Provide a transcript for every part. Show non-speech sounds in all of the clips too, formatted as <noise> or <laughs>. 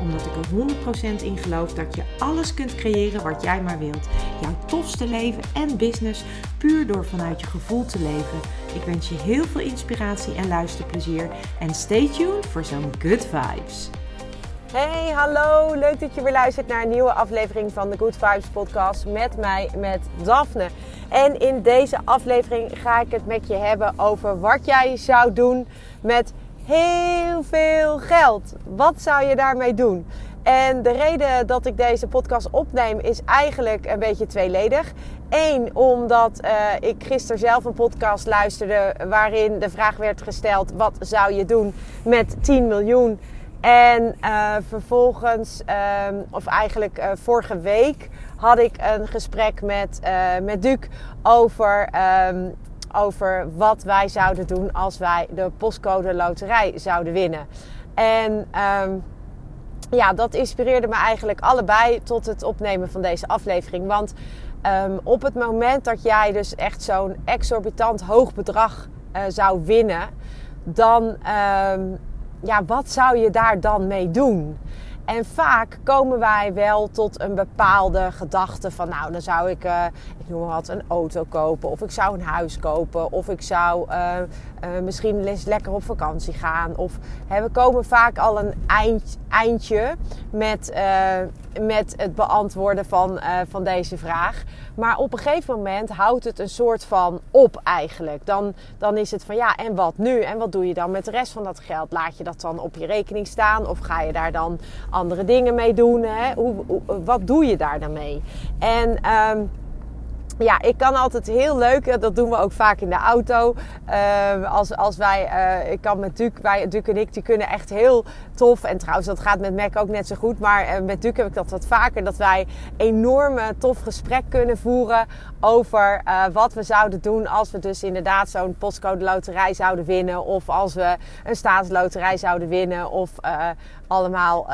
Omdat ik er 100% in geloof dat je alles kunt creëren wat jij maar wilt. Jouw tofste leven en business puur door vanuit je gevoel te leven. Ik wens je heel veel inspiratie en luisterplezier. En stay tuned voor zo'n good vibes. Hey, hallo. Leuk dat je weer luistert naar een nieuwe aflevering van de Good Vibes podcast met mij, met Daphne. En in deze aflevering ga ik het met je hebben over wat jij zou doen met heel veel geld. Wat zou je daarmee doen? En de reden dat ik deze podcast opneem is eigenlijk een beetje tweeledig. Eén, omdat uh, ik gisteren zelf een podcast luisterde waarin de vraag werd gesteld: wat zou je doen met 10 miljoen? En uh, vervolgens, uh, of eigenlijk uh, vorige week, had ik een gesprek met, met Duc over, um, over wat wij zouden doen als wij de postcode loterij zouden winnen. En um, ja, dat inspireerde me eigenlijk allebei tot het opnemen van deze aflevering. Want um, op het moment dat jij dus echt zo'n exorbitant hoog bedrag uh, zou winnen, dan, um, ja, wat zou je daar dan mee doen? En vaak komen wij wel tot een bepaalde gedachte van, nou, dan zou ik, uh, ik noem maar wat, een auto kopen, of ik zou een huis kopen, of ik zou uh, uh, misschien eens lekker op vakantie gaan. Of hè, we komen vaak al een eind, eindje met, met het beantwoorden van, van deze vraag. Maar op een gegeven moment houdt het een soort van op eigenlijk. Dan, dan is het van ja, en wat nu? En wat doe je dan met de rest van dat geld? Laat je dat dan op je rekening staan? Of ga je daar dan andere dingen mee doen? Hè? Hoe, wat doe je daar dan mee? En um, ja, ik kan altijd heel leuk, dat doen we ook vaak in de auto. Uh, als, als wij, uh, ik kan met Duc, wij, Duc en ik, die kunnen echt heel tof. En trouwens, dat gaat met Mac ook net zo goed. Maar uh, met Duc heb ik dat wat vaker. Dat wij enorme tof gesprek kunnen voeren over wat we zouden doen als we dus inderdaad zo'n postcode loterij zouden winnen. Of als we een staatsloterij zouden winnen. Of allemaal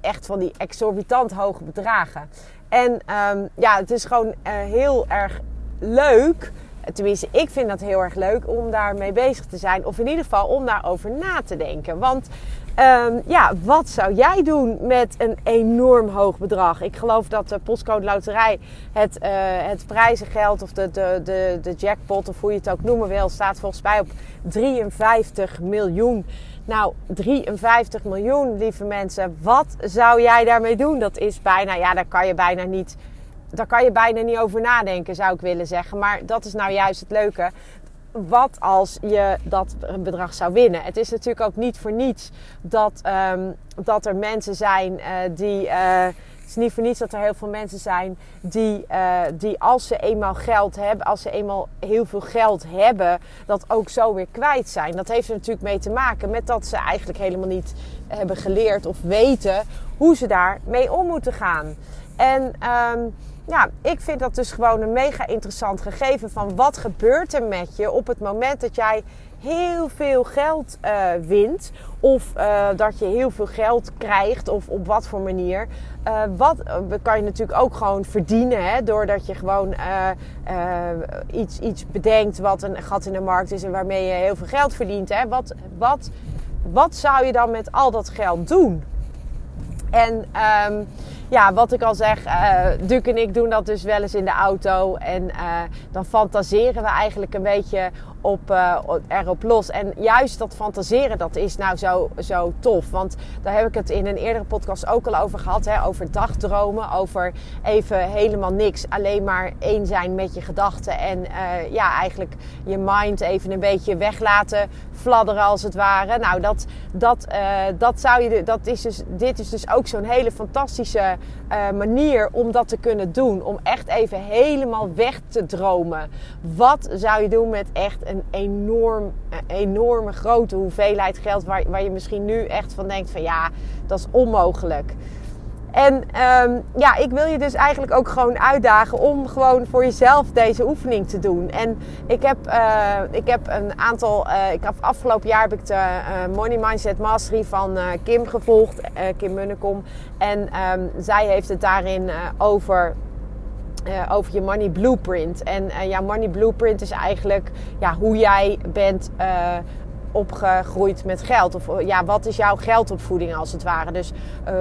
echt van die exorbitant hoge bedragen. En um, ja, het is gewoon uh, heel erg leuk. Tenminste, ik vind dat heel erg leuk om daarmee bezig te zijn. Of in ieder geval om daarover na te denken. Want um, ja, wat zou jij doen met een enorm hoog bedrag? Ik geloof dat de postcode loterij het, uh, het prijzengeld of de, de, de, de jackpot of hoe je het ook noemen wil, staat volgens mij op 53 miljoen. Nou, 53 miljoen, lieve mensen. Wat zou jij daarmee doen? Dat is bijna, ja, daar kan je bijna niet, daar kan je bijna niet over nadenken, zou ik willen zeggen. Maar dat is nou juist het leuke. Wat als je dat bedrag zou winnen? Het is natuurlijk ook niet voor niets dat, um, dat er mensen zijn uh, die. Het is niet voor niets dat er heel veel mensen zijn die, uh, die als ze eenmaal geld hebben, als ze eenmaal heel veel geld hebben, dat ook zo weer kwijt zijn. Dat heeft er natuurlijk mee te maken met dat ze eigenlijk helemaal niet hebben geleerd of weten hoe ze daar mee om moeten gaan. En um, ja, ik vind dat dus gewoon een mega interessant gegeven van wat gebeurt er met je op het moment dat jij heel veel geld uh, wint. Of uh, dat je heel veel geld krijgt. Of op wat voor manier. Uh, wat kan je natuurlijk ook gewoon verdienen. Hè, doordat je gewoon iets, iets bedenkt wat een gat in de markt is. En waarmee je heel veel geld verdient. Hè. Wat, wat, wat zou je dan met al dat geld doen? En um, ja, wat ik al zeg, uh, en ik doen dat dus wel eens in de auto. En uh, dan fantaseren we eigenlijk een beetje op, uh, erop los. En juist dat fantaseren, dat is nou zo, zo tof. Want daar heb ik het in een eerdere podcast ook al over gehad. Hè, over dagdromen, over even helemaal niks. Alleen maar één zijn met je gedachten. En ja, eigenlijk je mind even een beetje weglaten fladderen als het ware. Nou, dat, dat, dat zou je, dat is dus, dit is dus ook zo'n hele fantastische uh, manier om dat te kunnen doen. Om echt even helemaal weg te dromen. Wat zou je doen met echt een enorm, enorme grote hoeveelheid geld waar, waar je misschien nu echt van denkt van ja, dat is onmogelijk. En ehm, ja, ik wil je dus eigenlijk ook gewoon uitdagen om gewoon voor jezelf deze oefening te doen. En ik heb, uh, ik heb een aantal, uh, ik heb afgelopen jaar heb ik de uh, Money Mindset Mastery van Kim gevolgd, Kim Munnekom. En um, zij heeft het daarin over over je money blueprint. En jouw money blueprint is eigenlijk ja, hoe jij bent opgegroeid met geld. Of ja, wat is jouw geldopvoeding als het ware? Dus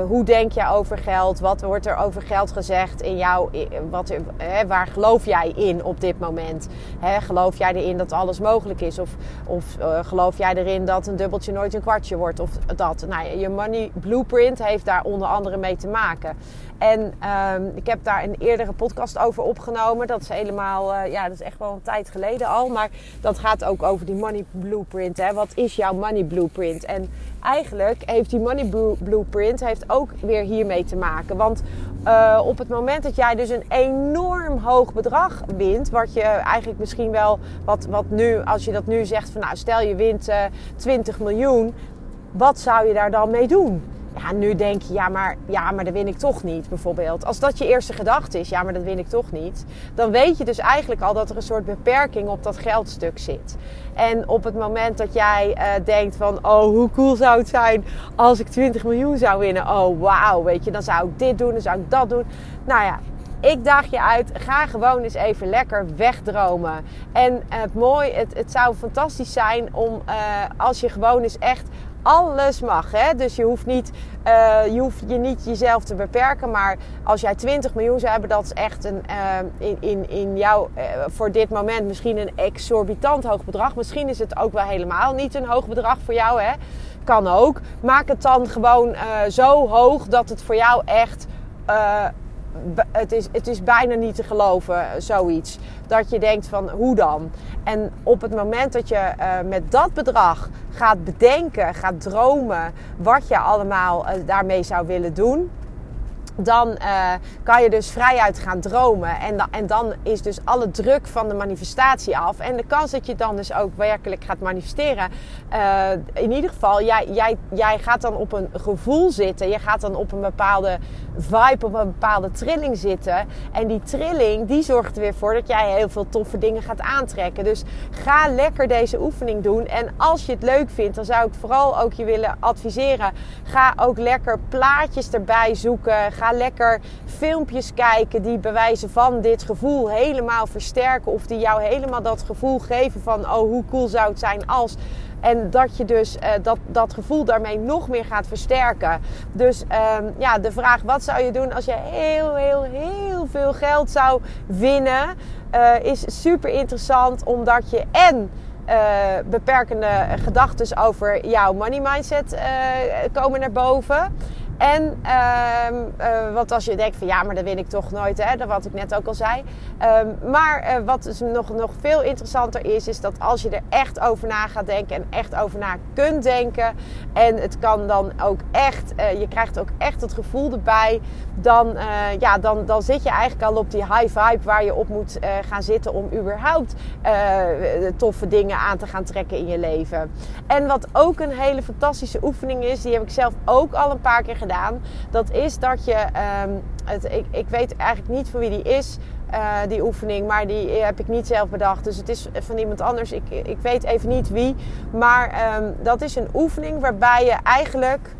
hoe denk je over geld? Wat wordt er over geld gezegd in jou? Wat, hè, waar geloof jij in op dit moment? Hè, geloof jij erin dat alles mogelijk is? Of, of geloof jij erin dat een dubbeltje nooit een kwartje wordt? Of dat? Nou, je money blueprint heeft daar onder andere mee te maken. En um, ik heb daar een eerdere podcast over opgenomen. Dat is helemaal, uh, ja, dat is echt wel een tijd geleden al. Maar dat gaat ook over die money blueprint. Hè. Wat is jouw money blueprint? En eigenlijk heeft die money blueprint heeft ook weer hiermee te maken. Want uh, op het moment dat jij dus een enorm hoog bedrag wint, wat je eigenlijk misschien wel, wat, wat nu, als je dat nu zegt van nou stel je wint uh, 20 miljoen, wat zou je daar dan mee doen? Ja, nu denk je, ja maar, ja, maar dat win ik toch niet, bijvoorbeeld. Als dat je eerste gedachte is, ja, maar dat win ik toch niet. Dan weet je dus eigenlijk al dat er een soort beperking op dat geldstuk zit. En op het moment dat jij uh, denkt van, oh, hoe cool zou het zijn als ik 20 miljoen zou winnen. Oh, wauw, weet je, dan zou ik dit doen, dan zou ik dat doen. Nou ja, ik daag je uit, ga gewoon eens even lekker wegdromen. En het mooi, het, het zou fantastisch zijn om uh, als je gewoon eens echt alles mag. Hè? Dus je hoeft, niet, uh, je hoeft je niet jezelf te beperken. Maar als jij 20 miljoen zou hebben, dat is echt een, uh, in, in, in jou uh, voor dit moment misschien een exorbitant hoog bedrag. Misschien is het ook wel helemaal niet een hoog bedrag voor jou. Hè? Kan ook. Maak het dan gewoon zo hoog dat het voor jou echt het is, het is bijna niet te geloven, zoiets. Dat je denkt van, hoe dan? En op het moment dat je uh, met dat bedrag gaat bedenken, gaat dromen... wat je allemaal uh, daarmee zou willen doen dan uh, kan je dus vrijuit gaan dromen. En, en dan is dus alle druk van de manifestatie af. En de kans dat je dan dus ook werkelijk gaat manifesteren. Uh, in ieder geval, jij, jij, jij gaat dan op een gevoel zitten. Je gaat dan op een bepaalde vibe, op een bepaalde trilling zitten. En die trilling, die zorgt er weer voor dat jij heel veel toffe dingen gaat aantrekken. Dus ga lekker deze oefening doen. En als je het leuk vindt, dan zou ik vooral ook je willen adviseren. Ga ook lekker plaatjes erbij zoeken. Ga lekker filmpjes kijken die bewijzen van dit gevoel helemaal versterken. Of die jou helemaal dat gevoel geven van, oh hoe cool zou het zijn als... En dat je dus uh, dat, dat gevoel daarmee nog meer gaat versterken. Dus um, ja, de vraag: wat zou je doen als je heel, heel, heel veel geld zou winnen? Uh, is super interessant, omdat je en. Uh, beperkende gedachten over jouw money mindset komen naar boven. En um, uh, wat als je denkt van ja, maar dat win ik toch nooit, hè, dat wat ik net ook al zei. Um, maar uh, wat dus nog, nog veel interessanter is, is dat als je er echt over na gaat denken en echt over na kunt denken. En het kan dan ook echt, uh, je krijgt ook echt het gevoel erbij. Dan, ja, dan, dan zit je eigenlijk al op die high vibe waar je op moet gaan zitten om überhaupt toffe dingen aan te gaan trekken in je leven. En wat ook een hele fantastische oefening is, die heb ik zelf ook al een paar keer gedaan dat is dat je, um, het, ik, ik weet eigenlijk niet van wie die is, uh, die oefening, maar die heb ik niet zelf bedacht. Dus het is van iemand anders. Ik, ik weet even niet wie. Maar um, dat is een oefening waarbij je eigenlijk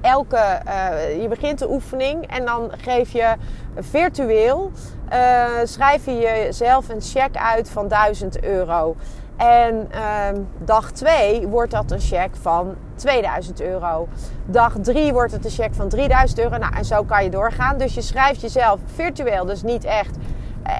elke. Uh, je begint de oefening en dan geef je virtueel. Uh, schrijf je jezelf een cheque uit van 1000 euro. En um, dag 2 wordt dat een cheque van 2000 euro. Dag 3 wordt het een cheque van 3000 euro. Nou, en zo kan je doorgaan. Dus je schrijft jezelf virtueel, dus niet echt.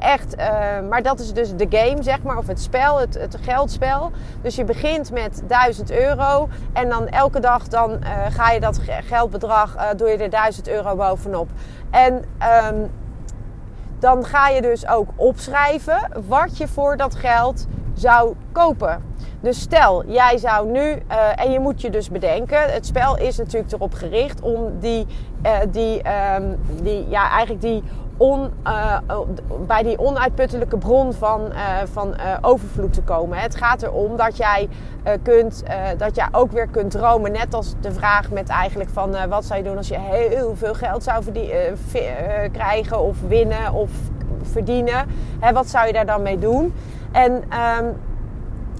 Echt, uh, maar dat is dus de game, zeg maar, of het spel, het, het geldspel. Dus je begint met 1000 euro en dan elke dag dan, uh, ga je dat geldbedrag, uh, doe je er 1000 euro bovenop. En um, dan ga je dus ook opschrijven wat je voor dat geld zou kopen. Dus stel, jij zou nu, uh, en je moet je dus bedenken, het spel is natuurlijk erop gericht om die, uh, die, um, die ja, eigenlijk die on, bij die onuitputtelijke bron van, van overvloed te komen. Het gaat erom dat jij, kunt, dat jij ook weer kunt dromen. Net als de vraag met eigenlijk van wat zou je doen als je heel veel geld zou krijgen of winnen of verdienen. Hè, wat zou je daar dan mee doen? En ehm,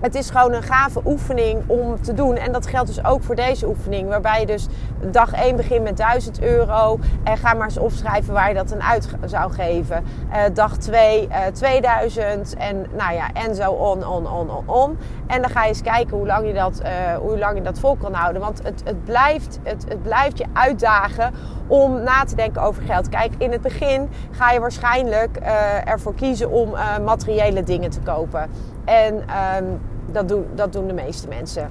het is gewoon een gave oefening om te doen. En dat geldt dus ook voor deze oefening. Waarbij je dus dag 1 begint met 1000 euro. En ga maar eens opschrijven waar je dat dan uit zou geven. Uh, dag 2 uh, 2000. En nou ja, en zo on, on, on, on, on. En dan ga je eens kijken hoe lang je dat, uh, hoe lang je dat vol kan houden. Want het, het, blijft, het, het blijft je uitdagen om na te denken over geld. Kijk, in het begin ga je waarschijnlijk uh, ervoor kiezen om materiële dingen te kopen. En um, dat, doen, dat doen de meeste mensen.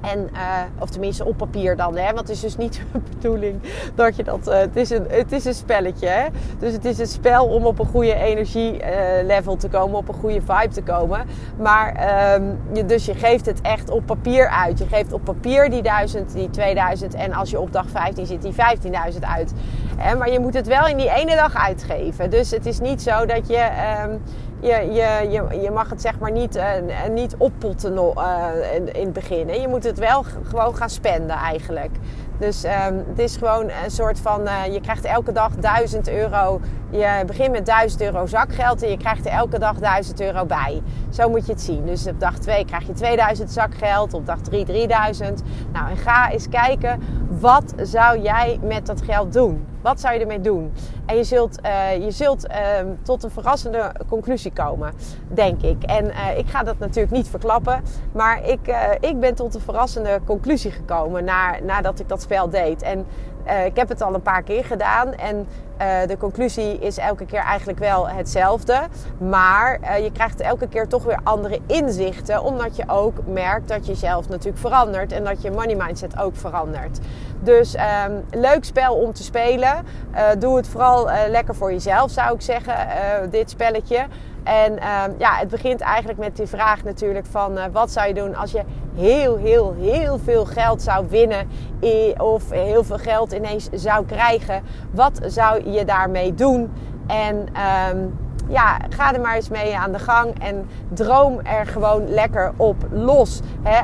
En, uh, of tenminste op papier dan. Hè? Want het is dus niet <laughs> de bedoeling dat je dat. Uh, het, is een, het is een spelletje. Hè? Dus het is een spel om op een goede energielevel uh, te komen. Op een goede vibe te komen. Maar um, je, dus je geeft het echt op papier uit. Je geeft op papier die 1000, die 2000. En als je op dag 15 zit, die 15.000 uit. Hè? Maar je moet het wel in die ene dag uitgeven. Dus het is niet zo dat je. Um, je, je, je, je mag het zeg maar niet, uh, niet oppotten uh, in, het begin. Hè. Je moet het wel gewoon gaan spenden eigenlijk. Dus um, het is gewoon een soort van, uh, je krijgt elke dag 1000 euro. Je begint met 1000 euro zakgeld en je krijgt er elke dag 1000 euro bij. Zo moet je het zien. Dus op dag 2 krijg je 2000 zakgeld, op dag 3 3000. Nou, en ga eens kijken, wat zou jij met dat geld doen? Wat zou je ermee doen? En je zult, uh, je zult uh, tot een verrassende conclusie komen, denk ik. En uh, ik ga dat natuurlijk niet verklappen. Maar ik, ik ben tot een verrassende conclusie gekomen na, nadat ik dat spel deed. En ik heb het al een paar keer gedaan. En de conclusie is elke keer eigenlijk wel hetzelfde. Maar je krijgt elke keer toch weer andere inzichten. Omdat je ook merkt dat je zelf natuurlijk verandert. En dat je money mindset ook verandert. Dus um, leuk spel om te spelen. Doe het vooral lekker voor jezelf, zou ik zeggen, dit spelletje. En um, ja, het begint eigenlijk met die vraag natuurlijk van wat zou je doen als je heel, heel, heel veel geld zou winnen of heel veel geld ineens zou krijgen. Wat zou je daarmee doen? En um, ja, ga er maar eens mee aan de gang en droom er gewoon lekker op los.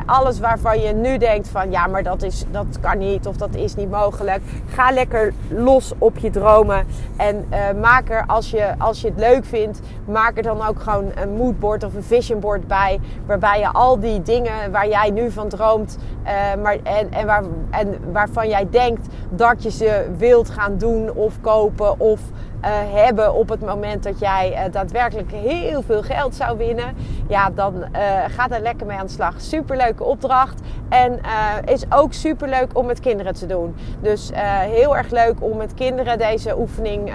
alles waarvan je nu denkt van ja, maar dat, is, dat kan niet of dat is niet mogelijk. Ga lekker los op je dromen. En uh, maak er, als je, als je het leuk vindt, maak er dan ook gewoon een moodboard of een visionboard bij. Waarbij je al die dingen waar jij nu van droomt uh, maar, en, en, waar, en waarvan jij denkt dat je ze wilt gaan doen of kopen of hebben op het moment dat jij uh, daadwerkelijk heel veel geld zou winnen, ja, dan uh, ga er lekker mee aan de slag. Superleuke opdracht. En is ook superleuk om met kinderen te doen. Dus heel erg leuk om met kinderen deze oefening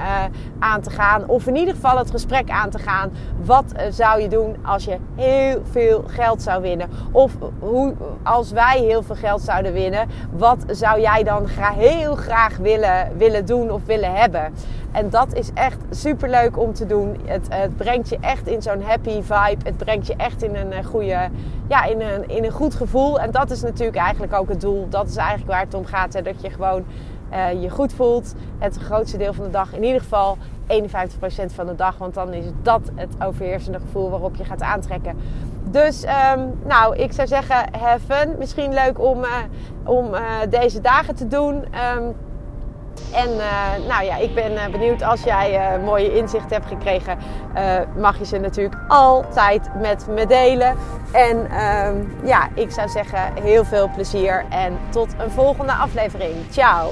aan te gaan. Of in ieder geval het gesprek aan te gaan. Wat zou je doen als je heel veel geld zou winnen? Of hoe, als wij heel veel geld zouden winnen, wat zou jij dan heel graag willen, willen doen of willen hebben? En dat is echt super leuk om te doen. Het, het brengt je echt in zo'n happy vibe. Het brengt je echt in een eh, goede, ja, in een, in een goed gevoel. En dat is natuurlijk eigenlijk ook het doel. Dat is eigenlijk waar het om gaat. Hè? Dat je gewoon uh, je goed voelt. Het grootste deel van de dag. In ieder geval 51% van de dag. Want dan is dat het overheersende gevoel waarop je gaat aantrekken. Dus um, nou, ik zou zeggen, have Misschien leuk om, uh, om deze dagen te doen. Um, en uh, nou ja, ik ben uh, benieuwd als jij uh, mooie inzichten hebt gekregen, mag je ze natuurlijk altijd met me delen. En ehm, ja, ik zou zeggen heel veel plezier en tot een volgende aflevering. Ciao!